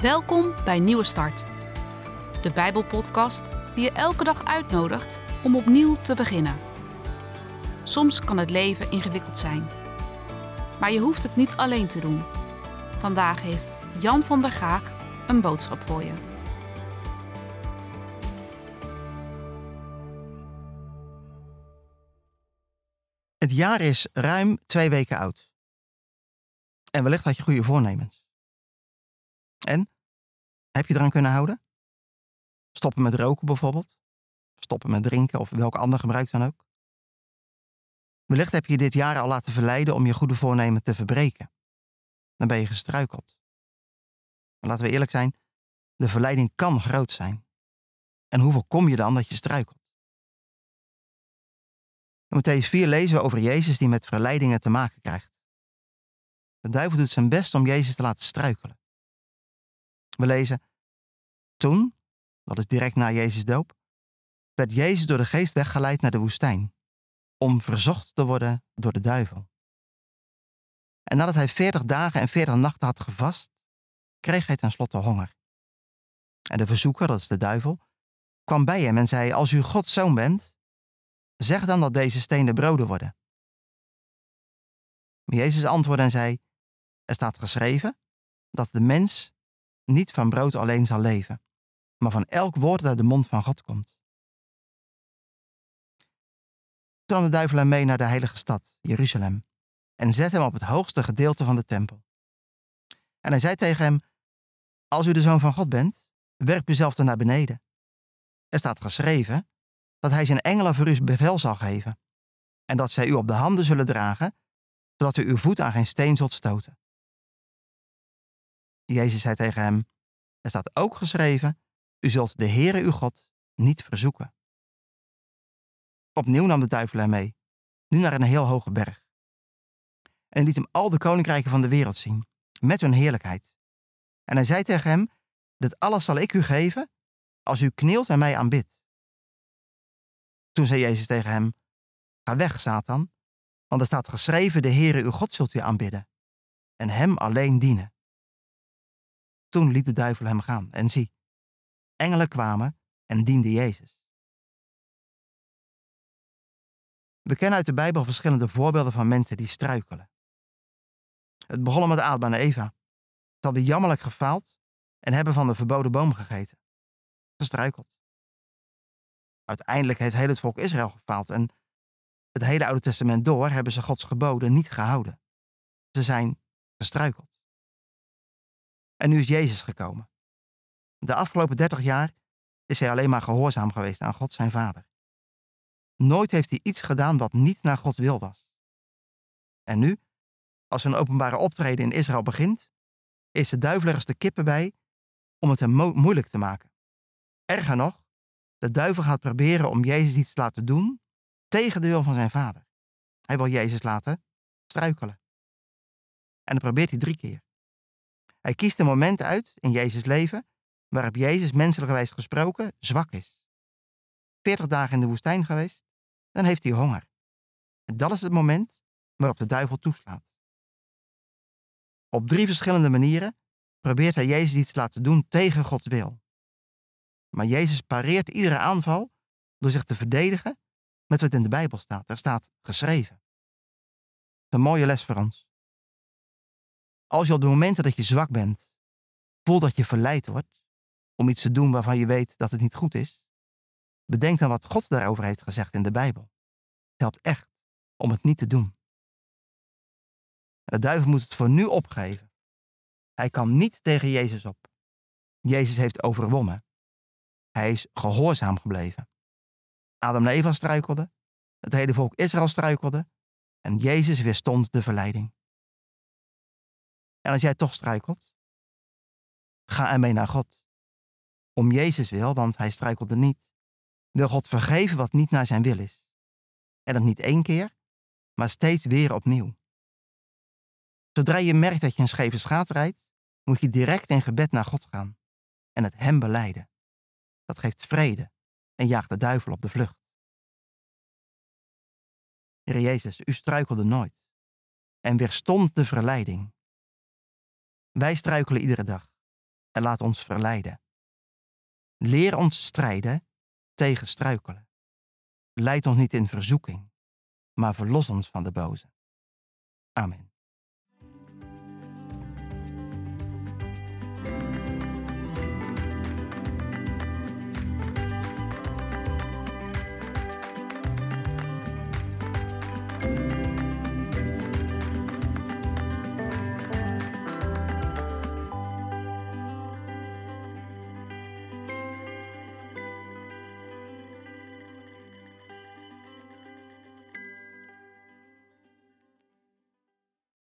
Welkom bij Nieuwe Start, de Bijbelpodcast die je elke dag uitnodigt om opnieuw te beginnen. Soms kan het leven ingewikkeld zijn, maar je hoeft het niet alleen te doen. Vandaag heeft Jan van der Gaag een boodschap voor je. Het jaar is ruim twee weken oud. En wellicht had je goede voornemens. En? Heb je eraan kunnen houden? Stoppen met roken bijvoorbeeld? Stoppen met drinken of welk ander gebruik dan ook? Wellicht heb je dit jaar al laten verleiden om je goede voornemen te verbreken. Dan ben je gestruikeld. Maar laten we eerlijk zijn, de verleiding kan groot zijn. En hoe voorkom je dan dat je struikelt? In Matthäus 4 lezen we over Jezus die met verleidingen te maken krijgt. De duivel doet zijn best om Jezus te laten struikelen. We lezen, toen, dat is direct na Jezus doop, werd Jezus door de geest weggeleid naar de woestijn, om verzocht te worden door de duivel. En nadat hij veertig dagen en veertig nachten had gevast, kreeg hij tenslotte honger. En de verzoeker, dat is de duivel, kwam bij hem en zei, als u Gods zoon bent, zeg dan dat deze stenen broden worden. Maar Jezus antwoordde en zei, er staat geschreven dat de mens niet van brood alleen zal leven, maar van elk woord dat uit de mond van God komt. Toen nam de duivel hem mee naar de heilige stad, Jeruzalem, en zette hem op het hoogste gedeelte van de tempel. En hij zei tegen hem, als u de zoon van God bent, werp uzelf dan naar beneden. Er staat geschreven dat hij zijn engelen voor u bevel zal geven, en dat zij u op de handen zullen dragen, zodat u uw voet aan geen steen zult stoten. Jezus zei tegen hem, er staat ook geschreven, u zult de Heere uw God niet verzoeken. Opnieuw nam de duivel hem mee, nu naar een heel hoge berg. En liet hem al de koninkrijken van de wereld zien, met hun heerlijkheid. En hij zei tegen hem, dit alles zal ik u geven, als u knielt en mij aanbidt. Toen zei Jezus tegen hem, ga weg, Satan, want er staat geschreven, de Heere uw God zult u aanbidden, en hem alleen dienen. Toen liet de duivel hem gaan, en zie, engelen kwamen en dienden Jezus. We kennen uit de Bijbel verschillende voorbeelden van mensen die struikelen. Het begon met Adam en Eva. Ze hadden jammerlijk gefaald en hebben van de verboden boom gegeten. Gestruikeld. Uiteindelijk heeft heel het volk Israël gefaald en het hele Oude Testament door hebben ze Gods geboden niet gehouden. Ze zijn gestruikeld. En nu is Jezus gekomen. De afgelopen dertig jaar is hij alleen maar gehoorzaam geweest aan God zijn Vader. Nooit heeft hij iets gedaan wat niet naar Gods wil was. En nu, als een openbare optreden in Israël begint, is de duivel ergens de kippen bij om het hem moeilijk te maken. Erger nog, de duivel gaat proberen om Jezus iets te laten doen tegen de wil van zijn vader. Hij wil Jezus laten struikelen. En dat probeert hij drie keer. Hij kiest een moment uit in Jezus' leven waarop Jezus menselijkerwijs gesproken zwak is. Veertig dagen in de woestijn geweest, dan heeft hij honger. En dat is het moment waarop de duivel toeslaat. Op drie verschillende manieren probeert hij Jezus iets te laten doen tegen Gods wil. Maar Jezus pareert iedere aanval door zich te verdedigen met wat in de Bijbel staat. Er staat geschreven. Een mooie les voor ons. Als je op de momenten dat je zwak bent, voelt dat je verleid wordt om iets te doen waarvan je weet dat het niet goed is, bedenk dan wat God daarover heeft gezegd in de Bijbel. Het helpt echt om het niet te doen. De duivel moet het voor nu opgeven. Hij kan niet tegen Jezus op. Jezus heeft overwonnen. Hij is gehoorzaam gebleven. Adam en Eva struikelden, het hele volk Israël struikelde en Jezus weerstond de verleiding. En als jij toch struikelt, ga ermee naar God. Om Jezus wil, want hij struikelde niet, wil God vergeven wat niet naar zijn wil is. En dat niet één keer, maar steeds weer opnieuw. Zodra je merkt dat je een scheve schaat rijdt, moet je direct in gebed naar God gaan en het Hem beleiden. Dat geeft vrede en jaagt de duivel op de vlucht. Heer Jezus, u struikelde nooit en weerstond de verleiding wij struikelen iedere dag. en laat ons verleiden. Leer ons strijden tegen struikelen. Leid ons niet in verzoeking, maar verlos ons van de boze. Amen.